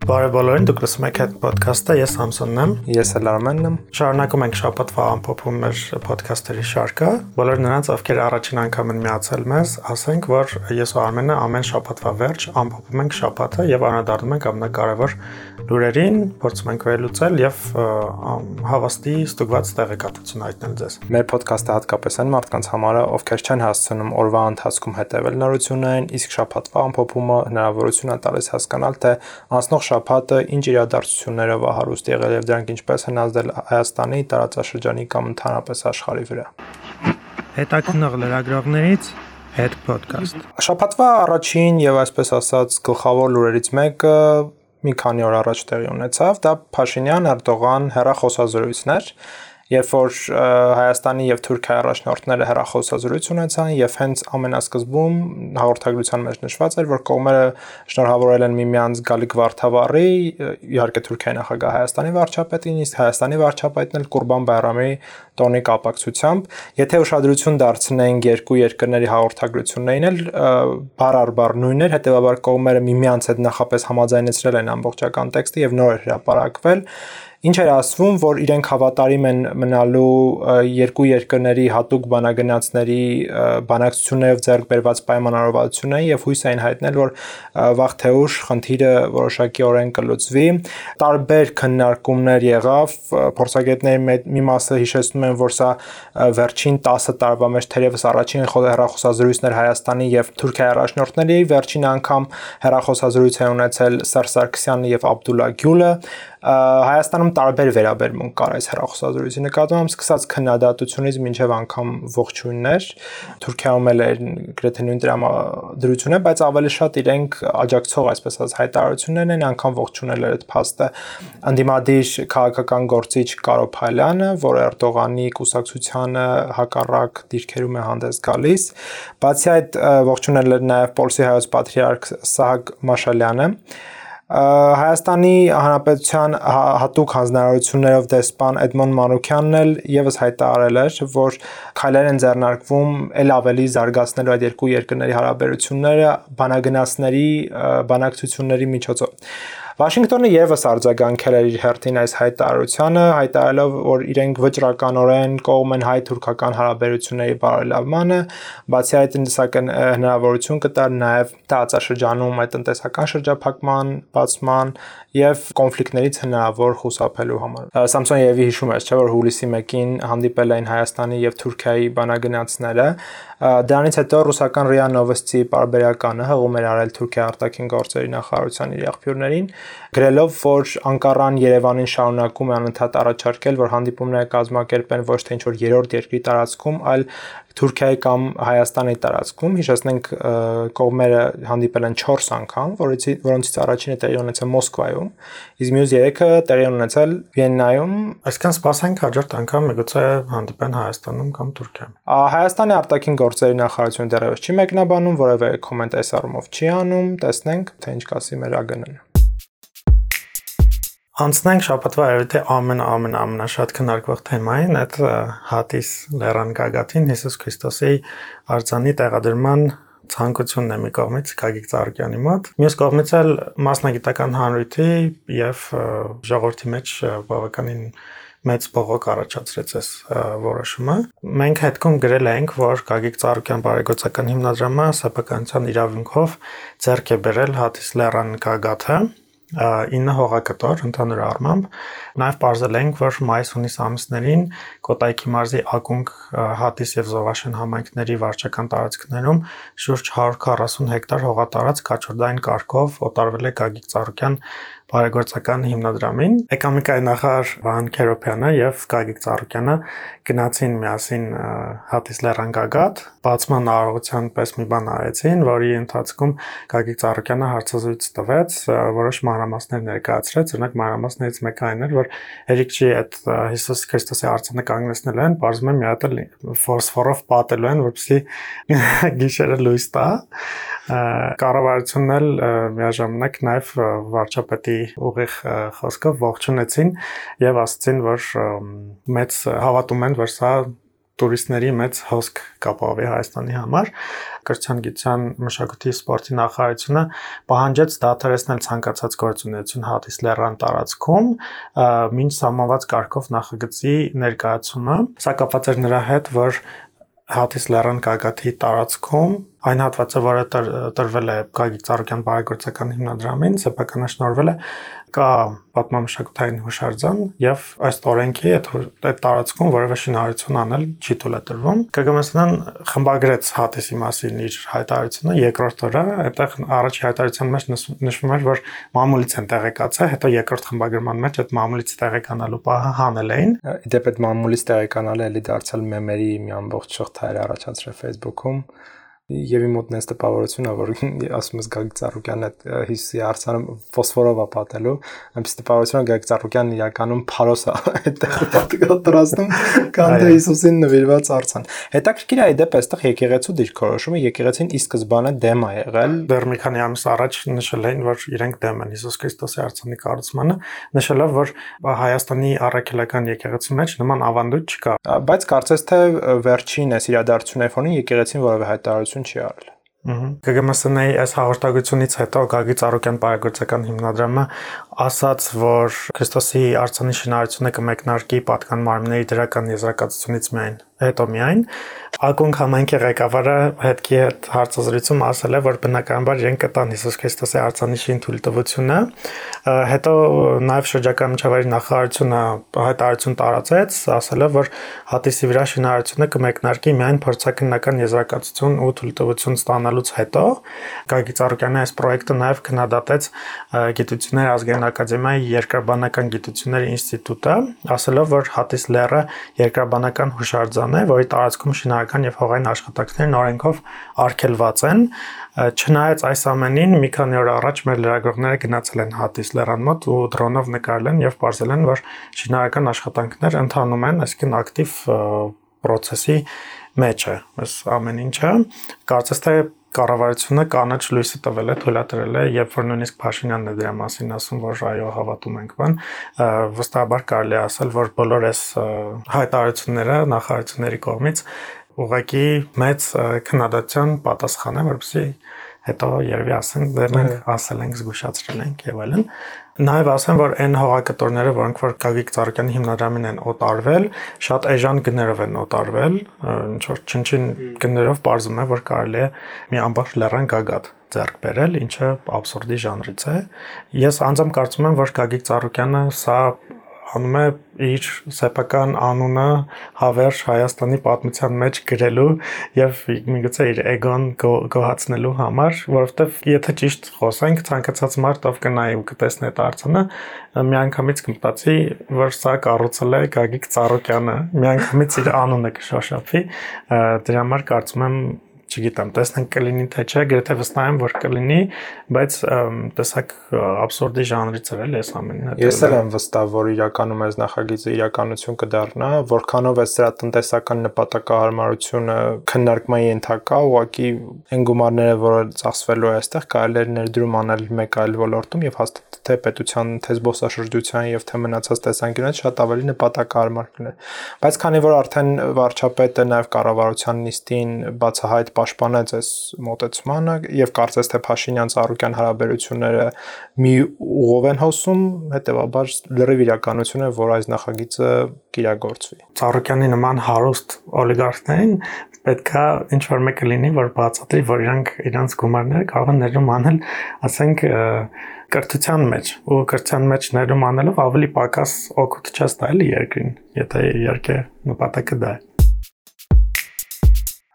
Բարև բոլորին, դուք լսում եք այդ ոդքասթը, ես Համսոնն եմ։ Ես էլ Արմենն եմ։ Շարունակում ենք շաբաթվա ամփոփում մեր ոդքասթերի շարքը։ Բոլոր նրանց, ովքեր առաջին անգամ են միացել մեզ, ասենք, որ ես ու Արմենը ամեն շաբաթվա վերջ ամփոփում ենք շաբաթը եւ անդրադառնում ենք ամենակարևոր լուրերին, փորձում ենք վերլուծել եւ հավաստի ստուգված տեղեկատվություն հայտնել ձեզ։ Մեր ոդքասթը հատկապես այն մարդկանց համար է, ովքեր չեն հասցնում օրվա ընթացքում հետևել նորություններին, իսկ շաբաթվա ամփոփումը հնարավորություն է տալիս հասկանալ, թե անցնող շաբաթը ինչ իրադարձություններով է հարուստ եղել եւ դրանք ինչպես են ազդել Հայաստանի տարածաշրջանի կամ ընդհանրապես աշխարհի վրա։ Հետաքնող լրագրողներից Head Podcast։ Շաբաթվա առաջին եւ այսպես ասած գլխավոր լուրերից մեկը մի քանի օր առաջ տեղի ունեցավ, դա Փաշինյան Էրդողան հերախոսազրույցներ երբ որ Հայաստանի եւ Թուրքիայի առաջնորդները հերախոսազրույց ունեցան եւ հենց ամենասկզբում հաղորդագրության մեջ նշված էր որ կողմերը շնորհավորել են միմյանց Գալիկ Վարդավառի իհարկե Թուրքիայի նախագահ Հայաստանի վարչապետին իսկ Հայաստանի վարչապետն էլ Կուրբան Բայրամի տոնի կապակցությամբ եթե ուշադրություն դարձնենք երկու երկրների հաղորդագրություններին էլ բար առ բար նույններ հետեւաբար կողմերը միմյանց հետ նախապես համաձայնեցրել են ամբողջական տեքստը եւ նոր հրապարակվել Ինչ էր ասվում, որ իրենք հավատարիմ են մնալու երկու երկրների հատուկ բանագնացների բանակցություններով ձեռք բերված պայմանավորվածություններին եւ հույս էին հայտնել, որ վաղ թե ուշ խնդիրը որոշակիորեն կլուծվի։ Տարբեր քննարկումներ եղավ, փորձագետների մի մասը հիշեցնում են, որ սա վերջին 10 տարվա մեջ թերևս առաջին հեռախոսազրույցներ Հայաստանի եւ Թուրքիայի առաջնորդների վերջին անգամ հեռախոսազրույց է ունեցել Սերժ Սարգսյանը եւ Աբդուլլա Գյուլը Հայաստանում տարբեր վերաբերմունք կար այս հեռախոսազրույցի նկատմամբ, սկսած քննադատությունից մինչև անգամ ողջույններ։ Թուրքիայում էլ էր գրեթե նույն դրամադրությունը, բայց ավելի շատ իրենք աջակցող, այսպես ասած, հայտարարություններն են, անգամ ողջունել այդ փաստը անդիմադիր քաղաքական գործիչ Կարո Փայլյանը, որ Էրդողանի կուսակցությանը հակառակ դիրքերում է հանդես գալիս։ Բացի այդ ողջունել էր նաև Պոլսի հայոց պատրիարք Սահակ Մաշալյանը, Հայաստանի Հանրապետության հատուկ հանձնարարություններով դեսպան Էդմոն Մանուկյանն էլ եւս հայտարարել էր, որ քայլեր են ձեռնարկվում ել ավելի զարգացնելու այդ երկու երկրների հարաբերությունները բանագնացների բանակցությունների միջոցով։ Վաշինգտոնը եւս արձագանքել էր իր հերթին այս հայտարարությանը, հայտարարելով, որ իրենք վճռականորեն կողմ են հայ-թուրքական հարաբերությունների բարելավմանը, բացի այդ տնտեսական հնարավորություն կտար նաեւ տարածաշրջանում այդ տնտեսական շրջափակման, բացման եւ կոնֆլիկտներից հնարավոր խուսափելու համար։ Սամսոն Եվի հիշում է, չէ՞ որ հուլիսի 1-ին հանդիպել էին Հայաստանի եւ Թուրքիայի բանագնացները Դրանից հետո ռուսական ՌԻԱ Նովոստի պարբերականը հղում էր արել Թուրքիա արտաքին գործերի նախարարության իր աղբյուրներին, գրելով, որ Անկարան Երևանին շարունակում է անընդհատ առաջարկել, որ հանդիպումները կազմակերպեն ոչ թե ինչ-որ երրորդ երկրի տարածքում, այլ Թուրքիայի կամ Հայաստանի տարածքում հիշեցնենք կողմերը հանդիպել են 4 անգամ, որոնցից որոնցից առաջինը տեղի ունեցել Մոսկվայում, իսկ մյուս 3-ը տեղի ունեցել Վիեննայում։ Այսինքն սպասենք հաջորդ անգամ միգուցե հանդիպեն Հայաստանում կամ Թուրքիայում։ Հայաստանի արտաքին գործերի նախարարությունը դեռևս չի մեկնաբանում, որևէ կոմենտ այս առումով չի անում, տեսնենք թե ինչ կասի մեր ԱԳՆ-ը։ Անցնենք շաբաթվա երևի ամեն ամեն ամենաշատ քննարկվող թեմային, այդ հատիս լեռան գագաթին Հիսուս Քրիստոսի արձանի տեղադրման ցանկությունն է մի կողմից Գագիկ Ծառուկյանի մոտ, մյուս կողմից էլ մասնագիտական հանրույթի եւ ժողովրդի մեջ բավականին մեծ բողոք առաջացրեց այս որոշումը։ Մենք հետքում գրել ենք, որ Գագիկ Ծառուկյան բարեգործական հիմնադրամը սեփականության իրավունքով ձեռք է բերել Հատիս լեռան գագաթը 9 հողակտոր ընդհանուր առմամբ նաև ողջել ենք որ մայիս-հունիս ամիսներին Կոտայքի մարզի Ակունք Հատիս եւ Զովաշեն համայնքների վարչական տարածքներում շուրջ 140 հեկտար հողատարածք կաչորդային կարգով օտարվել է Գագիկ Ծառուկյան բարեգործական հիմնադրամին էկոնոմիկայի նախարար Վահան Քերոփյանը եւ Գագիկ Ծառուկյանը գնացին միասին Հատիս Լեռանգագատ բացման արարողության պես մի բան արեցին, որի ընթացքում Գագիկ Ծառուկյանը հարցազրույց տվեց, որոշ մանրամասներ ներկայացրեց, օրինակ մանրամասներից մեկը այն էր, որ Էրիկչի այդ Հիսուս Քրիստոսի արցանը կանգնեցնել են, բարձում են մի հատ ֆոսֆորով պատելու են, որպեսզի գիշերը լույս տա կառավարությունն էլ միաժամանակ նաև վարչապետի ուղիղ խոսքով ողջունեցին եւ ասացին, որ մեծ հավատում են, որ սա տուրիստների մեծ հոսք կապավի Հայաստանի համար կրթության գիտության մշակույթի սպորտի նախարարությունը պահանջեց դադարեցնել ցանկացած գործունեություն հատիս լեռան տարածքում մինչ սահմանված կարգով նախագծի ներկայացումը սա կապված էր նրա հետ որ հատիս լեռան գագաթի տարածքում այն հատվածը, որը տրվել է Գագիկ Ծառուկյան բարեգործական հիմնադրամին, սեփականաշնորհվել է կա պատմամշակութային հուշարձան եւ այս օրենքի այդ այդ տարածքում որևէ շինարարություն անել չի թույլատրվում։ ԿԳՄՍ-ն խմբագրեց հատիսի մասին իր հայտարարությունը երկրորդ օրը, այդտեղ առաջի հայտարարության մեջ նշվում էր, որ մամուլից են տեղեկացել, հետո երկրորդ խմբագրման մեջ այդ մամուլից տեղեկանալու պահը հանել էին։ Դեպ այդ մամուլից տեղեկանալը էլի դարձյալ մեմերի մի ամբողջ շղթա էր առաջացրել Facebook-ում եւ իմ մոտ նես տպավորությունն է որ ասում ես Գագիկ Ծառուկյանն այդ հիսի արցանը ֆոսֆորով է պատելու այնպես տպավորությունը Գագիկ Ծառուկյանն իրականում փարոս է այդտեղ պատրաստում կանտե Հիսուսին նվիրված արցան հետաքրքիր է այդ դեպ այստեղ եկեղեցու դիրքորոշումը եկեղեցին ի սկզբանե դեմ է եղել դեռ մի քանի ամիս առաջ նշել էին որ իրենք դեմ են Հիսուս Քրիստոսի արցանի կառուցմանը նշելով որ Հայաստանի առաքելական եկեղեցու մեջ նման ավանդույթ չկա բայց կարծես թե վերջին այս իրադարձությունների ֆոնին եկեղեցին որևէ հայտարարություն գործողություն չի արել։ ԿԳՄՍՆ-ի այս հաղորդակցությունից հետո Գագիկ Ծառուկյան բարեգործական հիմնադրամը ասաց, որ Քրիստոսի արցանի շինարարությունը կմեկնարկի պատկան մարմինների դրական եզրակացությունից միայն հետո միայն ակոնք համայնքի ղեկավարը հետքի հետ հարցազրույցում ասել է որ բնականաբար իրենք կտան Հիսուս Քրիստոսի արցանիշի թույլտվությունը հետո նաև շրջակա միջավայրի նախարարությունը հայտարարություն տարածեց ասելով որ հատիսի վրա շինարարությունը կմեկնարկի միայն փորձակնական եզրակացություն ու թույլտվություն ստանալուց հետո Գագի Ծառուկյանի այս պրոյեկտը նաև քննադատեց գիտությունների ազգային ակադեմիայի երկրաբանական գիտությունների ինստիտուտը ասելով որ հատիս լեռը երկրաբանական հուշարձան է, որի տարածքում շինարարական եւ հողային աշխատանքներն օրենքով արգելված են։ Չնայած այս ամենին մի քանի օր առաջ մեր լրագրողները գնացել են Հատիս լեռան մոտ ու դրոնով նկարել են եւ ողջել են, որ շինարարական աշխատանքներ ընթանում են, այսինքն ակտիվ process-ի մեջ է այս ամեն ինչը։ Կարծես թե կառավարությունը կանաչ լույսը տվել է, թույլատրել է, երբ որ նույնիսկ Փաշինյանն է դրա մասին ասում, որ այո, հավատում ենք բան, վստահաբար կարելի է ասել, որ բոլոր այս հայտարարությունները նախարարությունների կողմից ուղղակի մեծ քննադատության պատասխան է, որպեսզի հետո երևի ասեն, դեռ մենք ասել ենք, զգուշացրել ենք եւ այլն։ Նաև ասեմ, որ այն հողակտորները, որոնք որ Գագիկ Ծառուկյանի հիմնադրամին են օտարվել, շատ էժան գներով են օտարվել, ինչ որ չնչին գներով ողջում է, որ կարելի է մի ամբողջ լեռան գագաթ ձեռք բերել, ինչը абսուրդի ժանրից է։ Ես անձամբ կարծում եմ, որ Գագիկ Ծառուկյանը սա անում է իր սեփական անունը հավերժ Հայաստանի պատմության մեջ գրելու եւ միգուցե իր էգոն գոհացնելու համար, որովհետեւ եթե ճիշտ խոսենք, ցանկացած մարդ ով կնայի ու կտեսնի այդ արցանը, միանգամից կմտածի, որ սա կառուցել է Գագիկ Ծառուկյանը, միանգամից իր անունը կշոշափի, դրա համար կարծում եմ չգիտեմ, տեսնենք կլինի թե չէ, գրեթե վստահ եմ, որ կլինի, բայց տեսակ абսուրդի ժանրից էր էլ այս ամենը։ Ես էլ եմ վստահ, որ իրականում այս նախագիծը իրականություն կդառնա, որքանով է սրա տնտեսական նպատակահարմարությունը քննարկման ենթակա, ուղղակի այն գումարները, որը ծախսվելու է այստեղ, կարելի է ներդրում անել մեկ այլ ոլորտում եւ հաստատ թե պետության, թե զբոսաշրջության եւ թե մնացած տեսանկյունից շատ ավելի նպատակահարմար կլիներ։ Բայց քանի որ արդեն վարչապետը նաեւ կառավարության նիստին բացահայտ պաշտպանեց այս մոտեցմանը եւ կարծես թե Փաշինյան-Ծառուկյան հարաբերությունները մի ուղով են հոսում, հետեւաբար լրիվ իրականություն է, որ այս նախագիծը կիրագործվի։ Ծառուկյանի նման հարուստ օլիգարխներին պետքա ինչ որ մեկը լինի, որ բացատրի, որ իրանք իրանց գումարները կարող են ներում անել, ասենք կրթության մեջ ու կրթության մեջ ներում անելով ավելի պակաս օգուտ չես տա էլի երկրին, եթե երկե նպատակը դա է։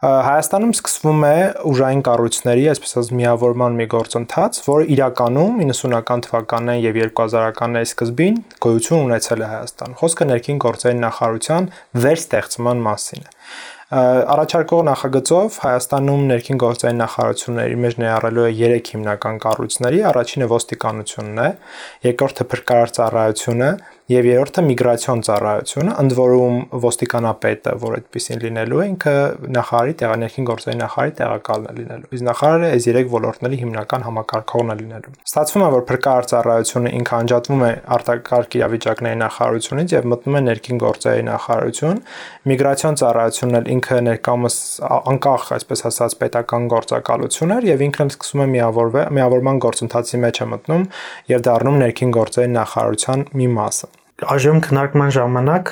Հայաստանում սկսվում է ուժային կառույցների, այսպես ասած, միավորման մի գործընթաց, որը իրականում 90-ական թվականներին եւ 2000-ականների սկզբին գոյություն ունեցել է Հայաստան։ Խոսքը ներքին գործերի նախարարության վերստեղծման մասին է առաջարկող նախագծով Հայաստանում ներքին գործերի նախարարությունների մեջ ներառելու է 3 հիմնական կառույցների, առաջինը ոստիկանությունն է, երկրորդը փրկարար ծառայությունը Եվ երրորդը միգրացիոն ծառայությունը, ընդ որում ոստիկանապետը, որ այդպեսին լինելու է, ինքը նախարարի տեղաներքին գործերի նախարարի տեղակալն է լինելու։ Իսկ նախարարը այս երեք ոլորտների հիմնական համակարգողն է լինելու։ Ստացվում է, որ փրկարար ծառայությունը ինքը անջատվում է արտակարգ իրավիճակների նախարարությունից եւ մտնում է ներքին գործերի նախարարություն։ Միգրացիոն ծառայությունն էլ ինքը ներկայումս անկախ, այսպես ասած, պետական գործակալություն էր եւ ինքն սկսում է միավորվել, միավորման գործընթացի մեջ է մտնում եւ դառնում ներքին գործերի նախարարության մի մասը այժմ քննարկման ժամանակ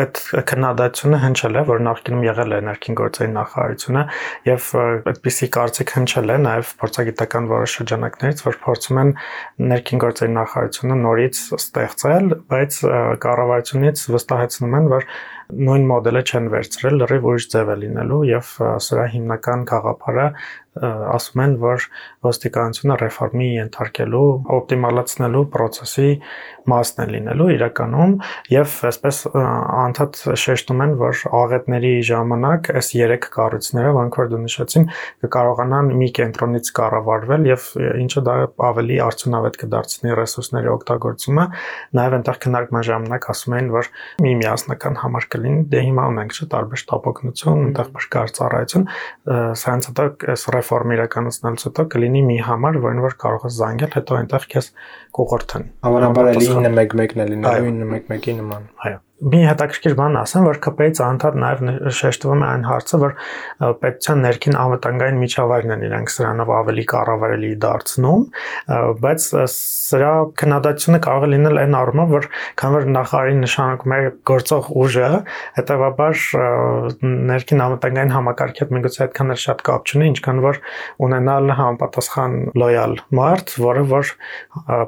այդ քննադատությունը հնչել է, որ նախկինում եղել է ներքին գործերի նախարարությունը եւ այդպիսի կարծիք հնչել է նաեւ փորձագիտական որոշ շրջանակներից, որ փորձում են ներքին գործերի նախարարությունը նորից ստեղծել, բայց կառավարությունից վստահեցնում են, որ նույն մոդելը չեն վերցրել, լրիվ ուրիշ ձև է լինելու եւ սրա հիմնական գաղափարը ասում են, որ ոստիկանությունը ռեֆորմի ենթարկելու, օպտիմալացնելու process-ի մասն է լինելու իրականում եւ այսպես անդադ շեշտում են, որ աղետների ժամանակ այս երեք կառույցները, ոնք որ դու նշեցին, կկարողանան մի կենտրոնից կառավարվել եւ ինչը դա ավելի արդյունավետ կդարձնի ռեսուրսների օգտագործումը, նաեւ այնտեղ քննարկման ժամանակ ասում են, որ մի միասնական համար կլինի, դե հիմա ունենք չէ տարբեր շտապօգնություն, այնտեղ բրկար ծառայություն, սրանց հետո այս ռեֆորմ իրականացնելուց հետո կլինի մի համար, որին որ կարող ես զանգել, հետո այնտեղ քեզ կուղղորդեն։ Հավանաբար էլի 911-ն է լինելու 911-ի նման։ Այո մի հետաքրքիր բան ասեմ, որ ԿՊ-ից անդադ նաև շեշտվում է այն հարցը, որ պետության ներքին անվտանգային միջավայրն են իրենք սրանով ավելի կառավարելի դարձնում, բայց սրա քննադատությունը կարող է լինել այն առումով, որ քան որ նախարարի նշանակում է գործող ուժը, հետեւաբար ներքին անվտանգային համակարգի հետ միգուցե այդքան էլ շատ կապ չունի, ինչքան որ ունենալ համապատասխան լոյալ մարդ, որը որ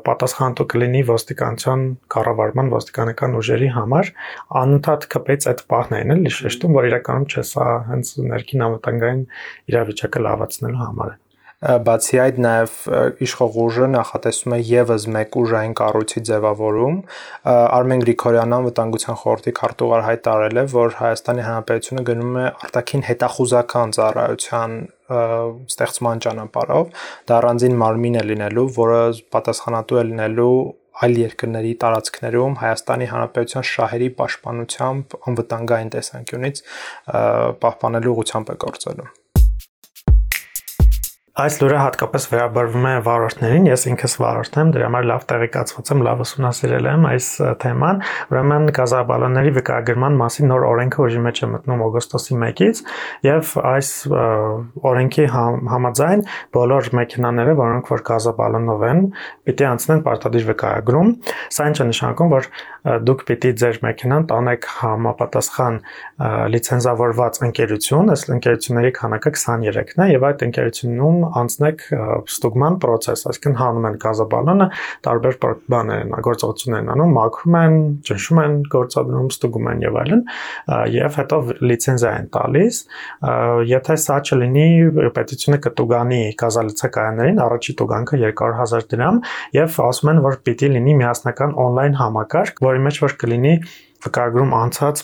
պատասխանատու կլինի ոստիկանության կառավարման ոստիկանական ուժերի համար անընդհատ կպեց այդ պահն էին էլի շեշտում, որ իրականում չէ, սա հենց ներքին անվտանգային իրավիճակը լավացնելու համար է բացի այդ նաև իշխող ուժը նախատեսում է եւս մեկ ուժային կառույցի ձևավորում Արմեն Գրիգորյանն անվտանգության խորհրդի քարտուղար հայտարարել է որ Հայաստանի Հանրապետությունը գնում է արտաքին հետախուզական ծառայության ստեղծման ճանապարհով դա առանձին մարմին է լինելու որը պատասխանատու է լինելու այլ երկրների տարածքներում Հայաստանի Հանրապետության շահերի պաշտպանությամբ անվտանգային տեսանկյունից պահպանելու ուղղությամբ է գործելու։ Այս լուրը հատկապես վերաբերվում է վարորդներին, ես ինքս վարորդ եմ, դրա համար լավ տեղեկացված եմ, լավ ուսումնասիրել եմ այս թեման։ Ուրեմն գազաբալոնների վկայագրման մասին նոր օրենքը ուժի մեջ է մտնում օգոստոսի 1-ից եւ այս օրենքի համաձայն բոլոր մեքենաները, որոնք որ գազաբալոնով են, պիտի անցնեն պարտադիր վկայագրում։ Սա ինչ է նշանակում, որ դուք պիտի ձեր մեքենան տանեք համապատասխան լիցենզավորված ընկերություն, այս ընկերությունների քանակը 23-ն է եւ այդ ընկերությունում անցնեք ստուգման process, այսինքն հանում են գազաբալոնը, տարբեր բաներ են, գործողություններ են անում, մաքրում են, ճնշում են, գործադրում, ստուգում են եւ այլն, եւ հետո լիցենզիա են տալիս։ Եթե սա չլինի, պետությունը կտուգանի գազալիցակայաններին առաջի տուգանքը 200.000 դրամ եւ ասում են, որ պիտի լինի միասնական on-line համակարգ, որի մեջ որ կլինի վկայագրում անցած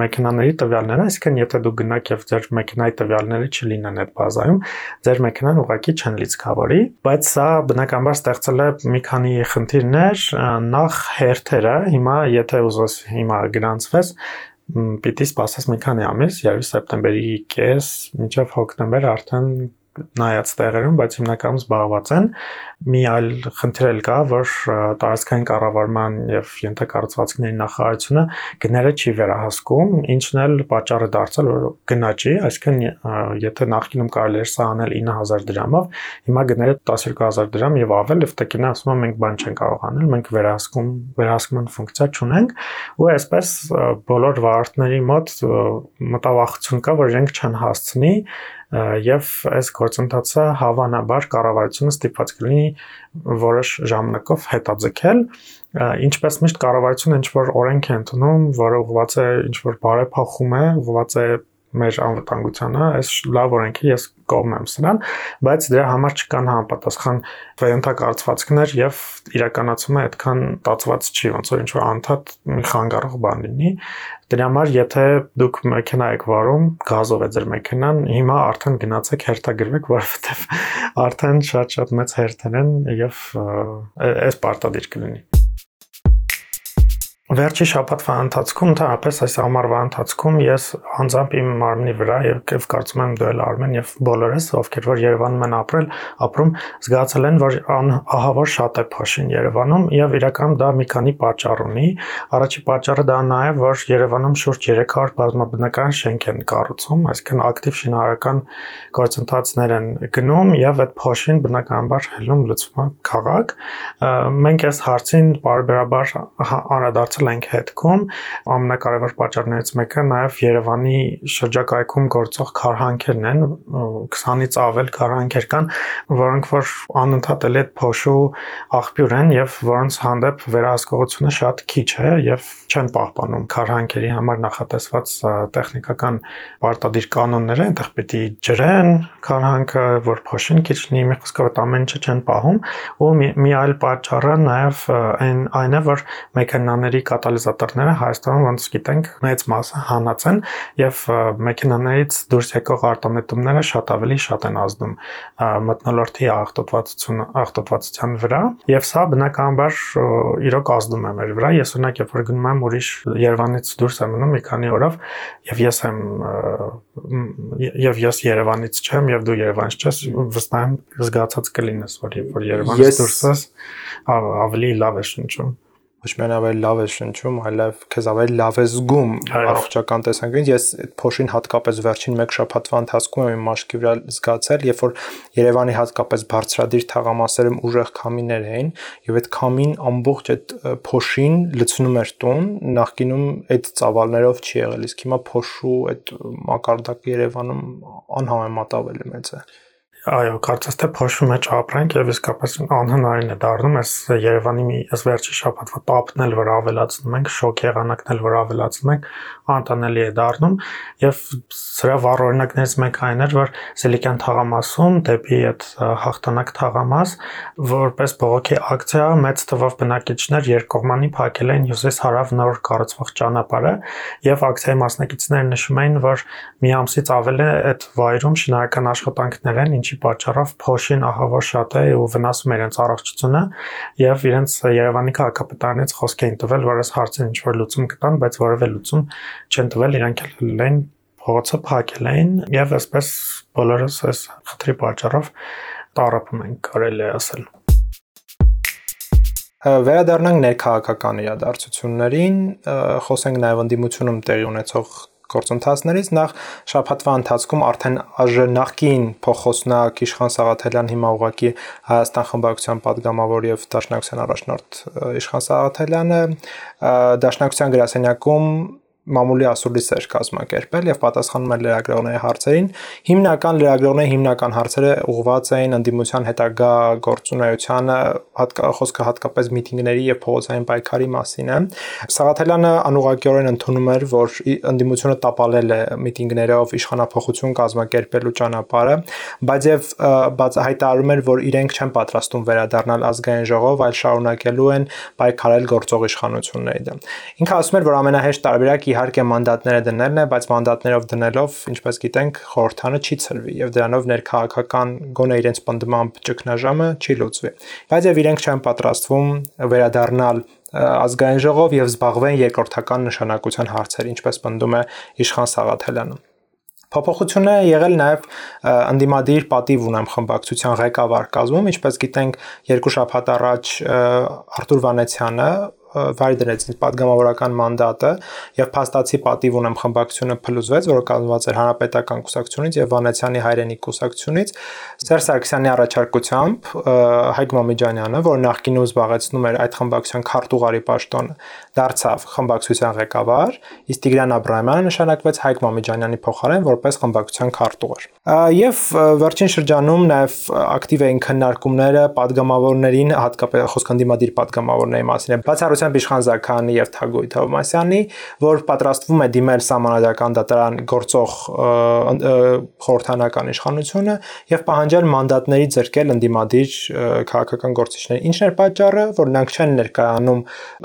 մեքենաների տվյալները, այսինքն եթե դու գնաք եւ ձեր մեքենայի տվյալները չլինեն այդ բազայում, ձեր մեքենան ուղղակի չեն լիցքավորի, բայց սա բնականաբար ստեղծել է մի քանի խնդիրներ, նախ հերթերը, հիմա եթե ուզես հիմա գրանցվես, պիտի սպասես մի քանի ամիս, երբ սեպտեմբերի կես, մինչև հոկտեմբեր արդեն նայած տեղերում, բայց հիմնականում զբաղված են։ Մի այլ խնդիր էլ կա, որ տարածքային կառավարման եւ ենթակառուցվածքների նախարարությունը գները չի վերահսկում, ինչն էլ պատճառ է դարձել, որ գնաճի, այսինքն եթե նախկինում կարելի էր սա անել 9000 դրամով, հիմա գները 12000 դրամ եւ ավել, եւ տկինը ասում են մենք բան չենք կարող անել, մենք վերահսկում վերահսկման ֆունկցիա չունենք, ու այսպես բոլոր վարորդների մոտ մտավախություն կա, որ իրենք չեն հասցնի եւ այս գործընթացը հավանաբար կառավարությունը ստիպված կլինի որոշ ժամանակով հետաձգել ինչպես միշտ կառավարությունը ինչ որ օրենք է ընդունում, որը ուղղված է ինչ որ բարեփոխում է, ուղղված է մեր անվտանգությանը, այս լավ օրենք է, ես կողմ եմ սրան, բայց դրա համար չկան համապատասխան վայենթակարծվածքներ եւ իրականացումը այդքան տածված չի, ոնց որ ինչ որ անդադ մի խանգարող բան լինի։ Դրա համար եթե դուք մեքենա եք վարում, գազով է ձեր մեքենան, հիմա արդեն գնացեք հերթագրվեք, որովհետեւ արդեն շատ-շատ մեծ հերթեր են եւ այս պարտադիր կլինի։ Վերջի շաբաթվա ընթացքում, ընդհանրապես այս ամառվա ընթացքում ես անձամբ իմ մարմնի վրա եւ կարծում եմ դու էլ Արմեն եւ բոլորս, ովքեր որ Երևանում են ապրել, ապրում, զգացել են, որ ահավոր շատ է փոշին Երևանում եւ իրականում դա մի քանի պատճառ ունի։ Առաջի պատճառը դա նաեւ, որ Երևանում շուրջ 300 բազմաբնական շենք են կառուցում, այսինքն ակտիվ շինարարական գործընթացներ են գնում եւ այդ փոշին բնականաբար հելում լուծվում է քաղաք։ Մենք այս հարցին բարբերաբար անդրադարձ ստացել ենք հետքում ամենակարևոր պատճառներից մեկը նաև Երևանի շրջակայքում գործող քարհանքերն են 20-ից ավել քարհանքեր կան որոնք որ անընդհատ էլ այդ փոշու աղբյուր են եւ որոնց հանդեպ վերահսկողությունը շատ քիչ է եւ չեն պահպանում քարհանքերի համար նախատեսված տեխնիկական պարտադիր կանոնները այնտեղ պիտի ջրեն քարհանքը որ փոշին քիչ լինի մի խոսքով այդ ամեն ինչը չեն պահում ու մի, մի այլ պատճառը նաև այն այն է որ մեքենաների կատալիզատորները Հայաստանում ոնց գիտենք մեծ մասը հանած են եւ մեքենաներից դուրս եկող արտանետումները շատ ավելի շատ են ազդում մթնոլորտի աղտոտվածություն աղտոտվածության վրա եւ սա բնականաբար իրոք ազդում է մեր վրա ես օրինակ երբ որ գնում եմ ուրիշ Երևանից դուրս եմ մնում մի քանի օրով եւ ես եմ եւ ես Երևանից չեմ եւ դու Երևանից չես վստահ եմ զգացած կլինես որ երբ որ Երևանից դուրս ես ավելի լավ է շնչում ոչ միայն ավելի լավ է շնչում, այլև քեզ ավելի լավ է զգում առողջական տեսանկյունից։ Ես այդ փոշին հատկապես վերջին 1 շաբաթվա ընթացքում եմ իմ մաշկի վրա զգացել, երբ որ Երևանի հատկապես բարձրադիր թաղամասերում ուժեղ քամիներ էին, եւ այդ քամին ամբողջ այդ փոշին լցնում էր տուն, նախկինում այդ ծավալներով չի եղել, իսկ հիմա փոշու այդ մակարդակը Երևանում անհամեմատաբելի մեծ է։ Այո, կարծես թե փոշու մեջ ապրենք եւ իսկապես անհնարին է դառնում այս Երևանի մի այս վերջի շաբաթվա տապն էլ որ ավելացնում ենք, շոկ եղանակն էլ որ ավելացնում ենք, անտանելի է դառնում եւ սրա վառ օրինակներից մեկը այն էր, որ Սիլիկյան թաղամասում դեպի այդ հաղթանակ թաղամաս որպես բողոքի ակցիա մեծ թվով բնակիչներ երկկողմանի փակել էին հյուսիս-հարավ նոր կառուցվող ճանապարհը եւ ակցիայի մասնակիցները նշում էին, որ մի ամսից ավել է այդ վայրում շինարարական աշխատանքներ են, ինչի պատճառով փոշին ահավոր շատ է ու վնասում է իրենց առողջությունը եւ իրենց Երևանի քաղաքապետարանից խոսք էին տվել, որ այս հարցին ինչ որ լուծում կտան, բայց որևէ լուծում չեն տվել, իրանք էլ են փողոցը փակել էին եւ այսպես բոլորս այս խնդրի պատճառով տարապում ենք, կարելի է ասել։ Վերադառնանք ներքաղաքական իրադարձություններին, խոսենք նաև ընդդիմությունում տեղի ունեցող գործընթացներից նախ շաբաթվա ընթացքում արդեն ԱԺ նախկին փոխոսնակ Իշխան Սաղաթելյան հիմա ուղակի Հայաստան խմբակցության падգամավոր եւ Դաշնակցության առաջնորդ Իշխան Սաղաթելյանը Դաշնակցության գրասենյակում մամուլի ասուլիսեր կազմակերպել եւ պատասխանում էր լրագրողների հարցերին։ Հիմնական լրագրողների հիմնական հարցերը ուղղված էին ընդդիմության հետագա գործունեությանը, խոսքը հատկապես միտինգների եւ փողոցային պայքարի մասին է։ Սաղաթելյանը անուղակիորեն ընդունում էր, որ ընդդիմությունը տապալել է միտինգներով իշխանապողություն կազմակերպելու ճանապարհը, բայց եւ բաց հայտարարում էր, որ իրենք չեն պատրաստում վերադառնալ ազգային ժողով, այլ շարունակելու են պայքարել գործող իշխանությունների դեմ։ Ինքը ասում էր, որ ամենահեշտ տարբերակը իհարկե մանդատները դնելն է, բայց մանդատներով դնելով, ինչպես գիտենք, խորհրդանը չի ծրվի եւ դրանով ներքաղաքական գոնե իրենց պնդմամբ ճգնաժամը չի լուծվի։ Բայց եւ իրենք չեն պատրաստվում վերադառնալ ազգային ժողով եւ զբաղվեն երկրորդական նշանակության հարցեր, ինչպես պնդում է Իշխան Սաղաթելյանը։ Փոփոխությունը եղել նաև անդիմադիր պատիվ ունեմ խմբակցության ղեկավար կազմում, ինչպես գիտենք, երկու շաբաթ առաջ Արտուր Վանեցյանը վարի դրեց ինձ падգամավորական մանդատը եւ փաստացի պատիվ ունեմ խմբակցությունը փլուզվեց, որը կազմված էր հանրապետական կուսակցությունից եւ Վանեցյանի հայրենի կուսակցությունից Սերժ Սարգսյանի առաջարկությամբ Հայկ Մամիջանյանը, որ նախկինում զբաղեցնում էր այդ խմբակցության քարտուղարի պաշտոնը, դարձավ խմբակցության ղեկավար, իսկ Տիգրան Աբրահամյանը նշանակվեց Հայկ Մամիջանյանի փոխարեն որպես խմբակցության քարտուղար։ Եվ վերջին շրջանում նաև ակտիվ էին քննարկումները падգամավորներին, հատկապես խոսքանդիմադիր падգամավորների մասին, բացառությամբ Իշխան Զաքարյանի եւ Թագոյ Թովմասյանի, որ պատրաստվում է դիմել համանadական դատարան գործող խորհրդանական իշխանությունը եւ պահանջել մանդատների ձերկել ընդդիմադիր քաղաքական գործիչներ։ Ինչն էր պատճառը, որ նրանք չեն ներկայանում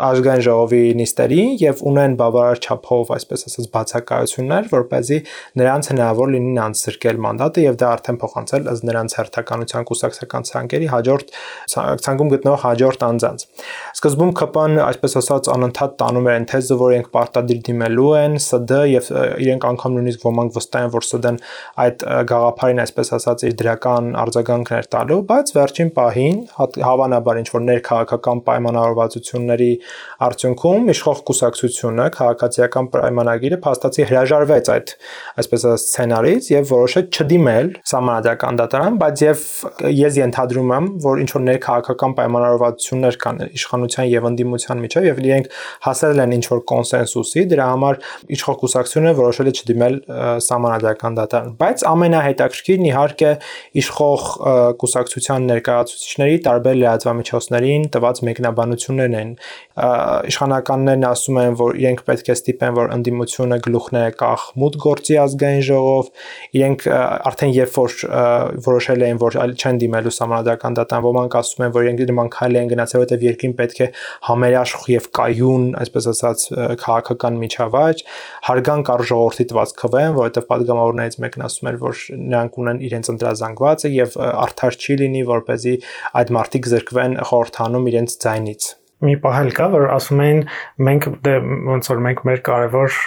ազգային ժողովի նիստերին եւ ունեն բավարար չափով, այսպես ասած, բացակայություններ, որ เป զի նրանց հնարավոր լինի նրանց զրկել մանդատը եւ դա արդեն փոխանցել ըստ նրանց հերթականության կուսակցական ցանկերի հաջորդ ցանկում գտնող հաջորդ անձանց։ Սկզբում ԿՊ-ն այսպես ասած անընդհատ տանում են թեզը, որ իրենք պարտադիր դիմելու են ՍԴ եւ իրենք անգամ նույնիսկ ոմանք վստահ են, որ ՍԴ-ն այդ գաղափարին այսպես ասած իր դրական արձագանքներ տալու, բայց վերջին պահին հավանաբար ինչ որ ներքաղաքական պայմանավորվածությունների արդյունքում իշխող կուսակցությունը քաղաքացիական պայմանագիրը փաստացի հրաժարվեց այդ այսպես ասած սցենարից եւ որոշեց չդիմել համանadrական դատարան, բայց եւ ես ենթադրում եմ, որ ինչ որ ներքաղաքական պայմանավորվածություններ կան իշխանության եւ ընդդիմության միջեւ եւ իրենք հասել են ինչ որ կոնսենսուսի, դրա համար իշխող կուսակցությունը որոշել է չդիմել համանadrական դատարան, բայց ամենահետաքրքիրն իհարկե իշխող կուսակցության ներկայացուցիչների տարբեր լրատվամիջոցներին տված մեկնաբանություններն են իշխանականներն ասում են, որ իրենք պետք է ստիպեն, որ ընդդիմությունը գլուխները կախ մուտ գործի ազգային ժողով, իրենք արդեն երբ որ որոշել էին, որ այլ չեն դիմելու համանդրական դատան, ոմանք ասում են, որ իրենք նման քայլ են գնացել, որովհետև երկրին պետք է համերաշխ եւ կայուն, այսպես ասած, քաղաքական միջավայր, հարգանք առ ժողովրդի տված քվեն, որովհետև падգամավորներից մեկն ասում էր, որ նրանք ունեն իրենց ընդրազանգվածը եւ արդար չի լինի, որ เป զի այդ մարտիկ զրկվեն խորհրդանում իրենց ձայնից մի պահ էլ կա, որ ասում էին մենք դե ոնց որ մենք մեր կարևոր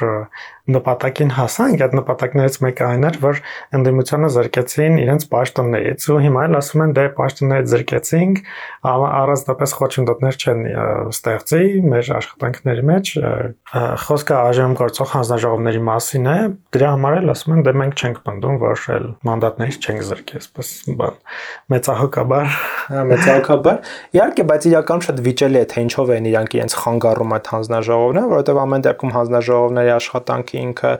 նպատակին հասանք, այդ նպատակներից մեկը այն էր, որ ընդդիմությանը զրկեցին իրենց պաշտոններից ու հիմա էլ ասում են դե պաշտոններից զրկեցինք, առանձնապես խոչընդոտներ չեն ստեղծի մեր աշխատանքների մեջ, խոսքը այժմ գործող հանձնաժողովների մասին է, դրա համար էլ ասում են դե մենք չենք պնդում, որ էլ մանդատներից չենք զրկի, այսպես բան մեծահոգաբար, մեծահոգաբար։ Իհարկե, բայց իրականում շատ վիճելի է թե ինչով են իրանք իրենց խանգարում այդ հանձնաժողովները, որովհետև ամեն դեպքում հանձնաժողովների աշխատանքը ինքը ինքը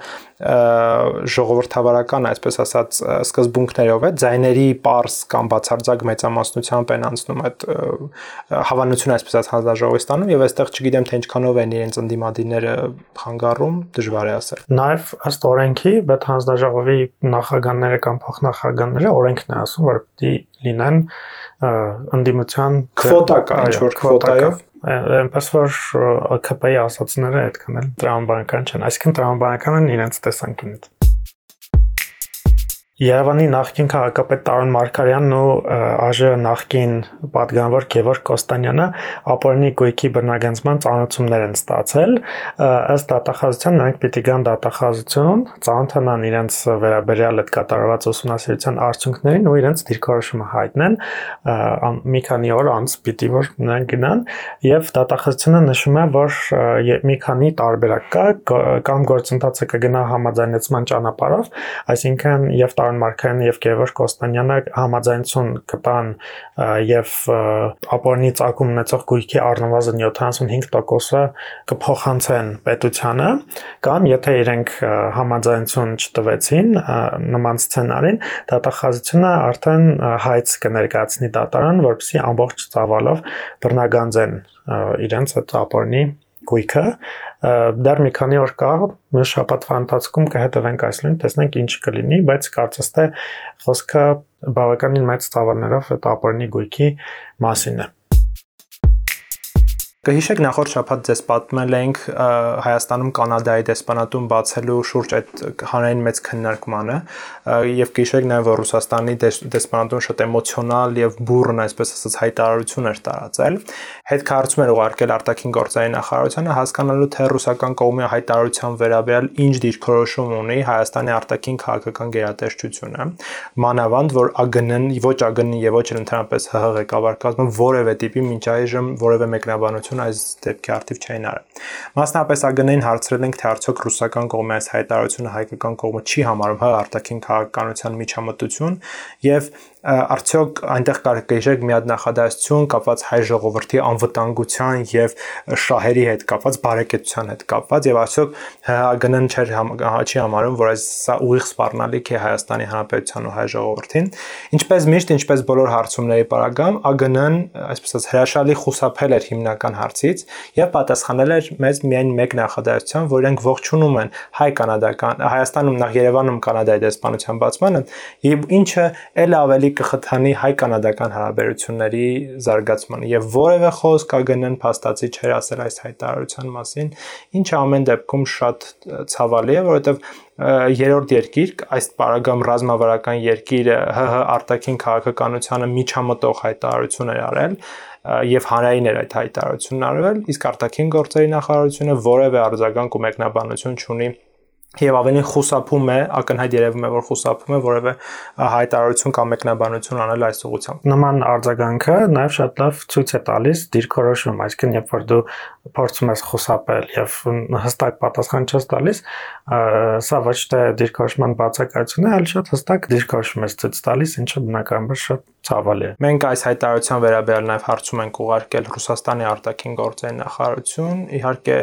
ժողովրդավարական, այսպես ասած, սկզբունքներով է, ձայների པարս կամ բացարձակ մեծամասնությամբ են անցնում այդ հավանությունը, այսպես ասած, հանձնաժողովի ստանում եւ այստեղ չգիտեմ թե ինչքանով են իրենց ընդդիմադիրները խանգարում, դժվար է ասել։ Նաեւ ըստ օրենքի, բայց հանձնաժողովի նախագահները կամ փոխնախագահները օրենքն է ասում, որ պիտի լինեն ընդդիմության քվոտա կա, ինչ որ քվոտայով այնպես որ ԿՊ-ի ասացները այդքան էլ տրամաբանական չեն, այսինքն տրամաբանական են իրենց տեսանկյունից։ Երևանի նախկին քաղաքապետ Տարոն Մարկարյանն ու ԱԺ նախկին падգամավոր Գևոր Կոստանյանը ապօրինի գույքի բնագանցման ծանոթություններ են ստացել։ Ըստ դատախազության նրանք պիտի գան դատախազություն, ծանոթանան իրենց վերաբերյալ այդ կատարված ուսումնասիրության արդյունքներին ու իրենց դիրքորոշումը հայտնեն։ Մի քանի օր անց պիտի որ նրանք գնան եւ դատախազությունը նշում է, որ մի քանի տարբերակ կա կամ գործընթացը կգնա համաձայնեցման ճանապարհով, այսինքն եւ Արոն Մարկարյանը եւ Գևորգ Կոստանյանը համաձայնություն կտան եւ ապօրինի ցակում ունեցող գույքի առնվազն 75%-ը կփոխանցեն պետությանը կամ եթե իրենք համաձայնություն չտվեցին նման սցենարին դատախազությունը արդեն հայց կներկայացնի դատարան որպեսզի ամբողջ ծավալով բռնագանձեն իրենց այդ ապօրինի գույքը դեռ մի քանի օր կա մի շաբաթվա ընթացքում կհետևենք այս լույն տեսնենք ինչ կլինի բայց կարծես թե խոսքը բավականին մեծ ծավալներով այդ ապօրինի գույքի մասին է Կհիշեք նախորդ շաբաթ ձեզ պատմել ենք Հայաստանում Կանադայի դեսպանատուն բացելու շուրջ այդ հանրային մեծ քննարկմանը եւ կհիշեք նաեւ որ Ռուսաստանի դեսպանատուն շատ էմոցիոնալ եւ բուրըն այսպես ասած հայտարարություն էր տարածել հետ քարծում էր ուղարկել արտաքին գործերի նախարարությանը հասկանալու թե ռուսական կողմի հայտարարության վերաբերյալ ինչ դիրքորոշում ունի Հայաստանի արտաքին քաղաքական գերատեսչությունը մանավանդ որ ԱԳՆ-ն ոչ ԱԳՆ-ն եւ ոչ ընդհանրապես ՀՀ ղեկավար որևէ տիպի մինչ այժմ որևէ մեկնաբանություն հայտարարություն այս դեպքի արդիվ չէին արել։ Մասնապես ԱԳՆ-ին հարցրել ենք, թե արդյոք ռուսական կողմի այս հայտարարությունը հայկական կողմը չի համարում հա արտաքին քաղաքականության միջամտություն եւ արդյոք այնտեղ կարգեժեք միած նախադասություն կապված հայ ժողովրդի անվտանգության եւ շահերի հետ կապված բարեկեցության հետ կապված եւ արդյոք ՀԱԳՆ-ն չէր հաճի համարում, որ այս սա ուղիղ սպառնալիք է Հայաստանի Հանրապետության ու հայ ժողովրդին։ Ինչպես միշտ, ինչպես բոլոր հարցումների պարագամ, ԱԳՆ-ն, այսպես ասած, հրաշալի խուսափել էր հիմնական հարցից եւ պատասխանել էր մեզ միայն մեկ նախադասություն, որ իրենք ողջունում են հայ-կանադական Հայաստանում նախ Երևանում Կանադայի դեսպանության բացմանը եւ ինչը ել ավելի կխթանի հայ-կանադական հարաբերությունների զարգացմանը եւ որևէ խոսք կգնեն փաստացի չեր ասել այս հայտարարության մասին, ինչը ամեն դեպքում շատ ցավալի է, որովհետեւ երրորդ երկիր, այս պարագամ ռազմավարական երկիրը ՀՀ արտաքին քաղաքականությանը միջամտող հայտարարություն էր արել եւ հանրային էր այդ հայտարարությունն արվել, իսկ արտաքին գործերի նախարարությունը որևէ արձագանք ու մեկնաբանություն չունի եւ ավելի խուսափում է, ակնհայտ երևում է, որ խուսափում է որևէ հայտարարություն կամ մեկնաբանություն անել այս ուղությամբ։ Նման արձագանքը նաեւ շատ լավ ցույց է տալիս դիրքորոշում, այսինքն երբ որ դու փորձում ես խուսափել եւ հստակ պատասխան չես տալիս, սա ոչ թե դիրքորոշման բացակայություն է, այլ շատ հստակ դիրքորոշում ես ցույց տալիս, ինչը բնականաբար շատ ցավալի է։ Մենք այս հայտարարության վերաբերյալ նաև հարցում ենք ուղարկել Ռուսաստանի արտաքին գործերի նախարարություն։ Իհարկե,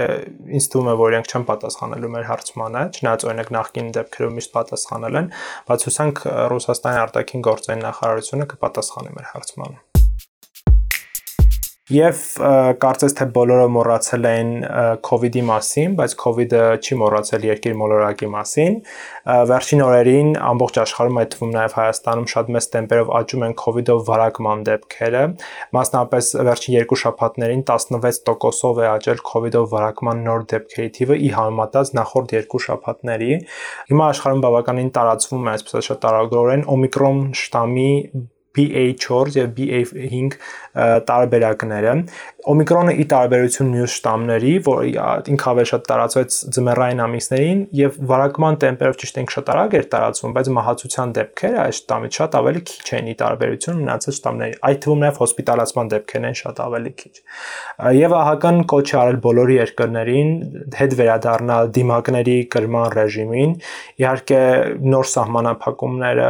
ինձ թվում է, որ իրենք չեն պատասխանելու մեր հարցմանը, չնայած օրինակ նախկին դեպքերում միշտ պատասխանել են, բայց հուսանք Ռուսաստանի արտաքին գործերի նախարարությունը կպատասխանի մեր հարցմանը։ Եվ կարծես թե բոլորը մոռացել են COVID-ի մասին, բայց COVID-ը չի մոռացել երկրի մոլորակի մասին։ Վերջին օրերին ամբողջ աշխարհում, այդ թվում նաև Հայաստանում շատ մեծ տեմպերով աճում են COVID-ով վարակման դեպքերը։ Մասնապես վերջին երկու շաբաթներին 16%-ով է աճել COVID-ով վարակման նոր դեպքերի թիվը՝ ի համեմատած նախորդ երկու շաբաթների։ Հիմա աշխարհում բավականին տարածվում է այսպես շատ տարագրորեն Օմիկրոն շտամի BA4 եւ BA5 տարբերակները Օմիկրոնը ի տարբերություն մյուս շտամների, որ ինքը ավելի շատ տարածվեց ձմեռային ամիսներին եւ վարակման տեմպերով ճիշտ ենք շատ արագ էր տարածվում, բայց մահացության դեպքերը այս շտամից շատ ավելի քիչ են ի տարբերություն մնացած շտամների։ Այդ թվում նաեւ հոսպիտալացման դեպքերն են շատ ավելի քիչ։ Եվ ահական կոչ արել բոլորի երկրներին հետ վերադառնալ դիմակների կրման ռեժիմին։ Իհարկե նոր սահմանափակումները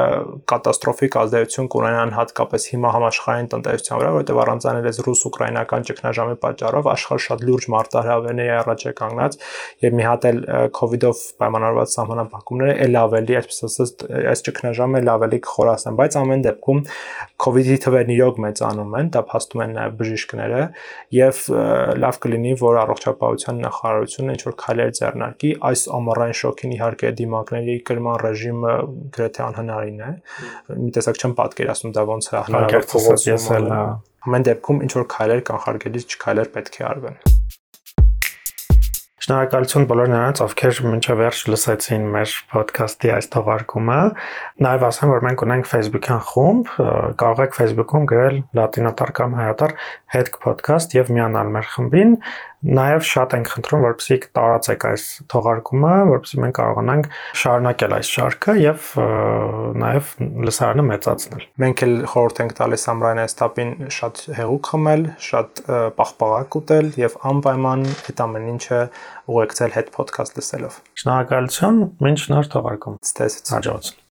կատաստրոֆիկ ազդեցություն կունենան հատկապես հիմա համաշխարհային տնտեսության վրա, որովհետեւ առանձնանելես ռուս-ուկրաինական ճգնաժամի պատճառով աշխարհ շատ լուրջ մարտահրավերների առաջ է կանգնած եւ մի հատ էլ իդով պայմանավորված սահմանափակումները ել ավելի, այսպես ասած, այս ճգնաժամը ել ավելի կխորացնեն, բայց ամեն դեպքում իդի թվերն իրոք մեծանում են, դա փաստում են նաեւ բժիշկները եւ լավ կլինի, որ առողջապահության նախարարությունը ինչ որ քայլեր ձեռնարկի այս ամառային շոկին իհարկե դիմակների կրման ռեժիմը գրեթե անհնարին է։ Մի տեսակ չեմ պատկերացնում դա ոնց է հնարավոր փոխել Ամեն դեպքում ինչ որ քայլեր կանխարգելից չքայլեր պետք է արվեն։ Շնորհակալություն բոլոր նրանց, ովքեր մինչև վերջ լսեցին մեր ոդքասթի այս թողարկումը։ Նաև ասեմ, որ մենք ունենք Facebook-յան խումբ, կարող եք Facebook-ում գրել լատինատար կամ հայատար հետք podcast եւ միանալ մեր խմբին։ Նաև շատ ենք խնդրում, որպեսզի տարածեք այս թողարկումը, որպեսզի մենք կարողանանք շարունակել այս շարքը եւ նաև լսարանը մեծացնել։ Մենք էլ խորհուրդ ենք տալիս ամռան այս տապին շատ հեղուկ խմել, շատ պաղպաղակ ուտել եւ անպայման այդ ամեն ինչը ուղեկցել հետ podcast լսելով։ Շնորհակալություն, մինչ նոր թողարկում։ Ցտեսություն։ Հաջողություն։